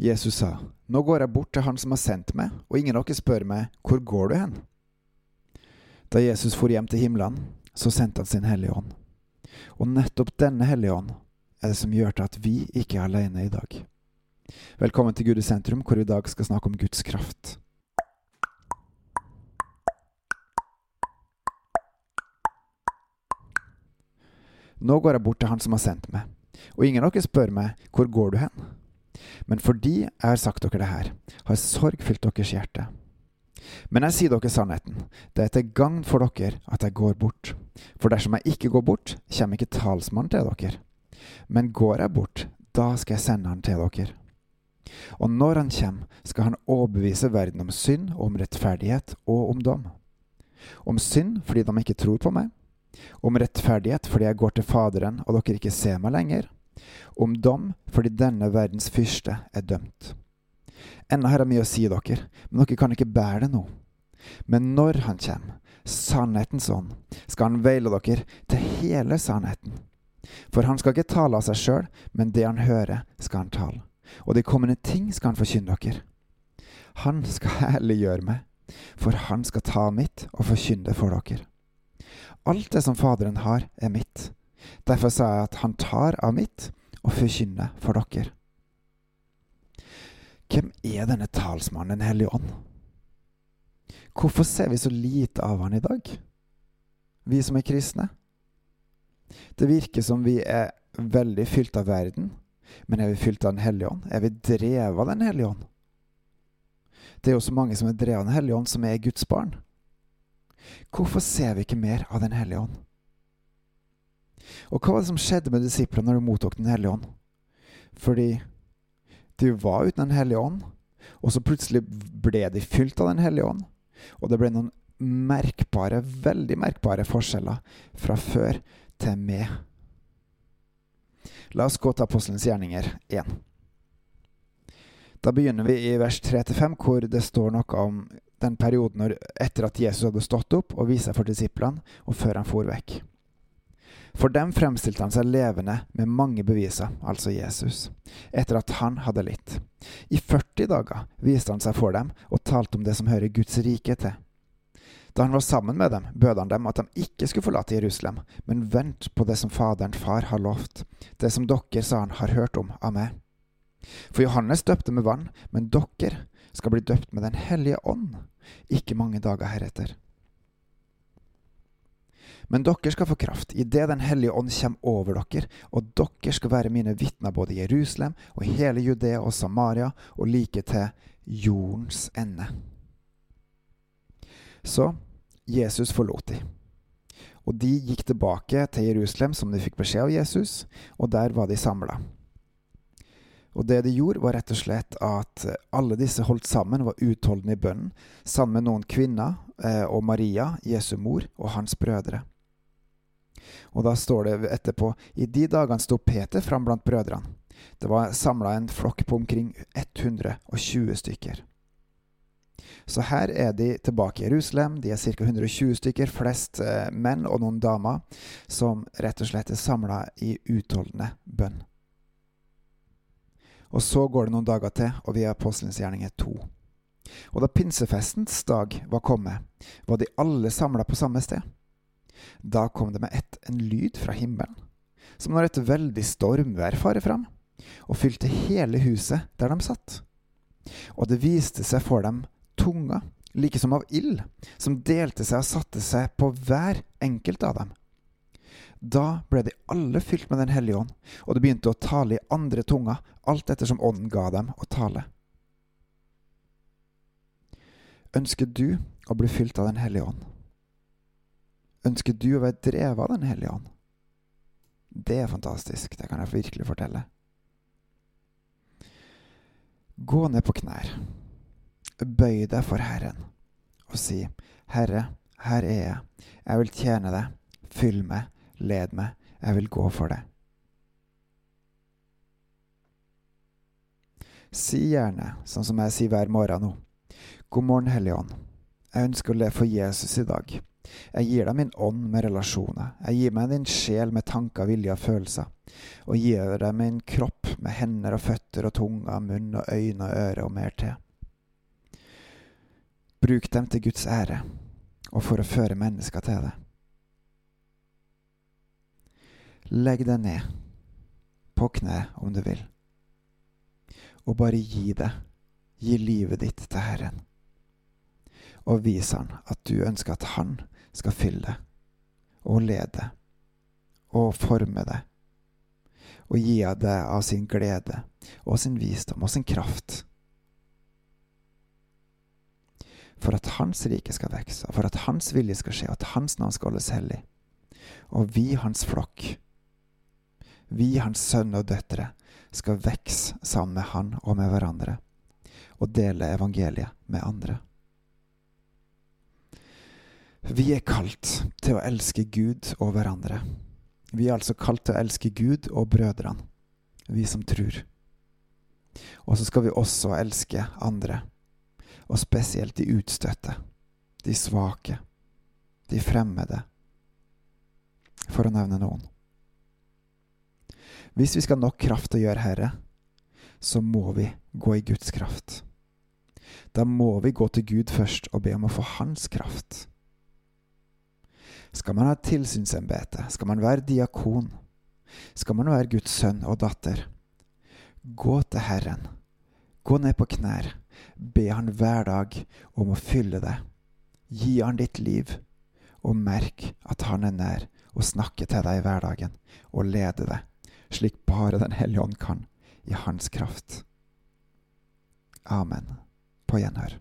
Jesus sa, Nå går jeg bort til Han som har sendt meg, og ingen av dere spør meg, Hvor går du hen? Da Jesus for hjem til himmelen, så sendte han sin Hellige Ånd. Og nettopp denne Hellige Ånd er det som gjør til at vi ikke er alene i dag. Velkommen til Gud i sentrum, hvor vi i dag skal snakke om Guds kraft. Nå går jeg bort til Han som har sendt meg, og ingen av dere spør meg, Hvor går du hen? Men fordi jeg har sagt dere det her, har sorg fylt deres hjerte. Men jeg sier dere sannheten, det er til gagn for dere at jeg går bort. For dersom jeg ikke går bort, kommer ikke talsmannen til dere. Men går jeg bort, da skal jeg sende han til dere. Og når han kommer, skal han overbevise verden om synd, om rettferdighet og om dom. Om synd fordi de ikke tror på meg, om rettferdighet fordi jeg går til Faderen og dere ikke ser meg lenger, om dom fordi denne verdens fyrste er dømt. Ennå har jeg mye å si dere, men dere kan ikke bære det nå. Men når han kommer, sannhetens ånd, skal han veile dere til hele sannheten. For han skal ikke tale av seg sjøl, men det han hører, skal han tale. Og de kommende ting skal han forkynne dere. Han skal herliggjøre meg, for han skal ta mitt og forkynne for dere. Alt det som Faderen har, er mitt. Derfor sa jeg at han tar av mitt og forkynner for dere. Hvem er denne talsmannen, Den hellige ånd? Hvorfor ser vi så lite av han i dag, vi som er kristne? Det virker som vi er veldig fylt av verden, men er vi fylt av Den hellige ånd? Er vi drevet av Den hellige ånd? Det er jo så mange som er drevet av Den hellige ånd, som er Guds barn. Hvorfor ser vi ikke mer av Den hellige ånd? Og hva var det som skjedde med disiplene når de mottok Den hellige ånd? Fordi de var uten Den hellige ånd, og så plutselig ble de fylt av Den hellige ånd. Og det ble noen merkbare, veldig merkbare forskjeller fra før til med. La oss gå til Apostelens gjerninger 1. Da begynner vi i vers 3-5, hvor det står noe om den perioden når, etter at Jesus hadde stått opp og vist seg for disiplene, og før han for vekk. For dem fremstilte han seg levende med mange beviser, altså Jesus, etter at han hadde litt. I 40 dager viste han seg for dem og talte om det som hører Guds rike til. Da han var sammen med dem, bød han dem at de ikke skulle forlate Jerusalem, men vent på det som Faderen Far har lovt, det som dere, sa han, har hørt om av meg. For Johannes døpte med vann, men dere skal bli døpt med Den hellige ånd, ikke mange dager heretter. Men dere skal få kraft idet Den hellige ånd kommer over dere, og dere skal være mine vitner både i Jerusalem og hele Judea og Samaria og like til jordens ende. Så Jesus forlot de. Og de gikk tilbake til Jerusalem, som de fikk beskjed av Jesus, og der var de samla. Og det de gjorde, var rett og slett at alle disse holdt sammen, var utholdende i bønnen, sammen med noen kvinner eh, og Maria, Jesu mor, og hans brødre. Og da står det etterpå I de dagene sto Peter fram blant brødrene. Det var samla en flokk på omkring 120 stykker. Så her er de tilbake i Jerusalem. De er ca. 120 stykker, flest eh, menn og noen damer, som rett og slett er samla i utholdende bønn. Og så går det noen dager til, og vi er apostelens gjerninger to. Og da pinsefestens dag var kommet, var de alle samla på samme sted. Da kom det med ett en lyd fra himmelen, som når et veldig stormvær farer fram, og fylte hele huset der de satt. Og det viste seg for dem tunga, like som av ild, som delte seg og satte seg på hver enkelt av dem. Da ble de alle fylt med Den hellige ånd, og de begynte å tale i andre tunger, alt ettersom ånden ga dem å tale. Ønsker du å bli fylt av Den hellige ånd? Ønsker du å være drevet av Den hellige ånd? Det er fantastisk. Det kan jeg virkelig fortelle. Gå ned på knær. Bøy deg for Herren og si, Herre, her er jeg. Jeg vil tjene deg. Fyll meg. Led meg. Jeg vil gå for deg. Si gjerne, sånn som jeg sier hver morgen nå, God morgen, Hellige Ånd. Jeg ønsker å leve for Jesus i dag. Jeg gir deg min ånd med relasjoner. Jeg gir meg din sjel med tanker, vilje og følelser. Og gir deg min kropp med hender og føtter og tunge, munn og øyne og øre og mer til. Bruk dem til Guds ære og for å føre mennesker til det. Legg deg ned, på kne om du vil, og bare gi det. Gi livet ditt til Herren. Og vis Han at du ønsker at Han skal fylle og lede og forme deg og gi av deg av sin glede og sin visdom og sin kraft. For at Hans rike skal vokse, og for at Hans vilje skal skje, og at Hans navn skal holdes hellig. Og vi, Hans flokk, vi, Hans sønner og døtre, skal vokse sammen med Han og med hverandre, og dele evangeliet med andre. Vi er kalt til å elske Gud og hverandre. Vi er altså kalt til å elske Gud og brødrene, vi som tror. Og så skal vi også elske andre, og spesielt de utstøtte, de svake, de fremmede, for å nevne noen. Hvis vi skal ha nok kraft til å gjøre Herre, så må vi gå i Guds kraft. Da må vi gå til Gud først og be om å få Hans kraft. Skal man ha tilsynsembete? Skal man være diakon? Skal man være Guds sønn og datter? Gå til Herren. Gå ned på knær. Be Han hver dag om å fylle deg. Gi Han ditt liv, og merk at Han er nær og snakker til deg i hverdagen og leder deg, slik bare Den hellige ånd kan, i Hans kraft. Amen. På gjenhør.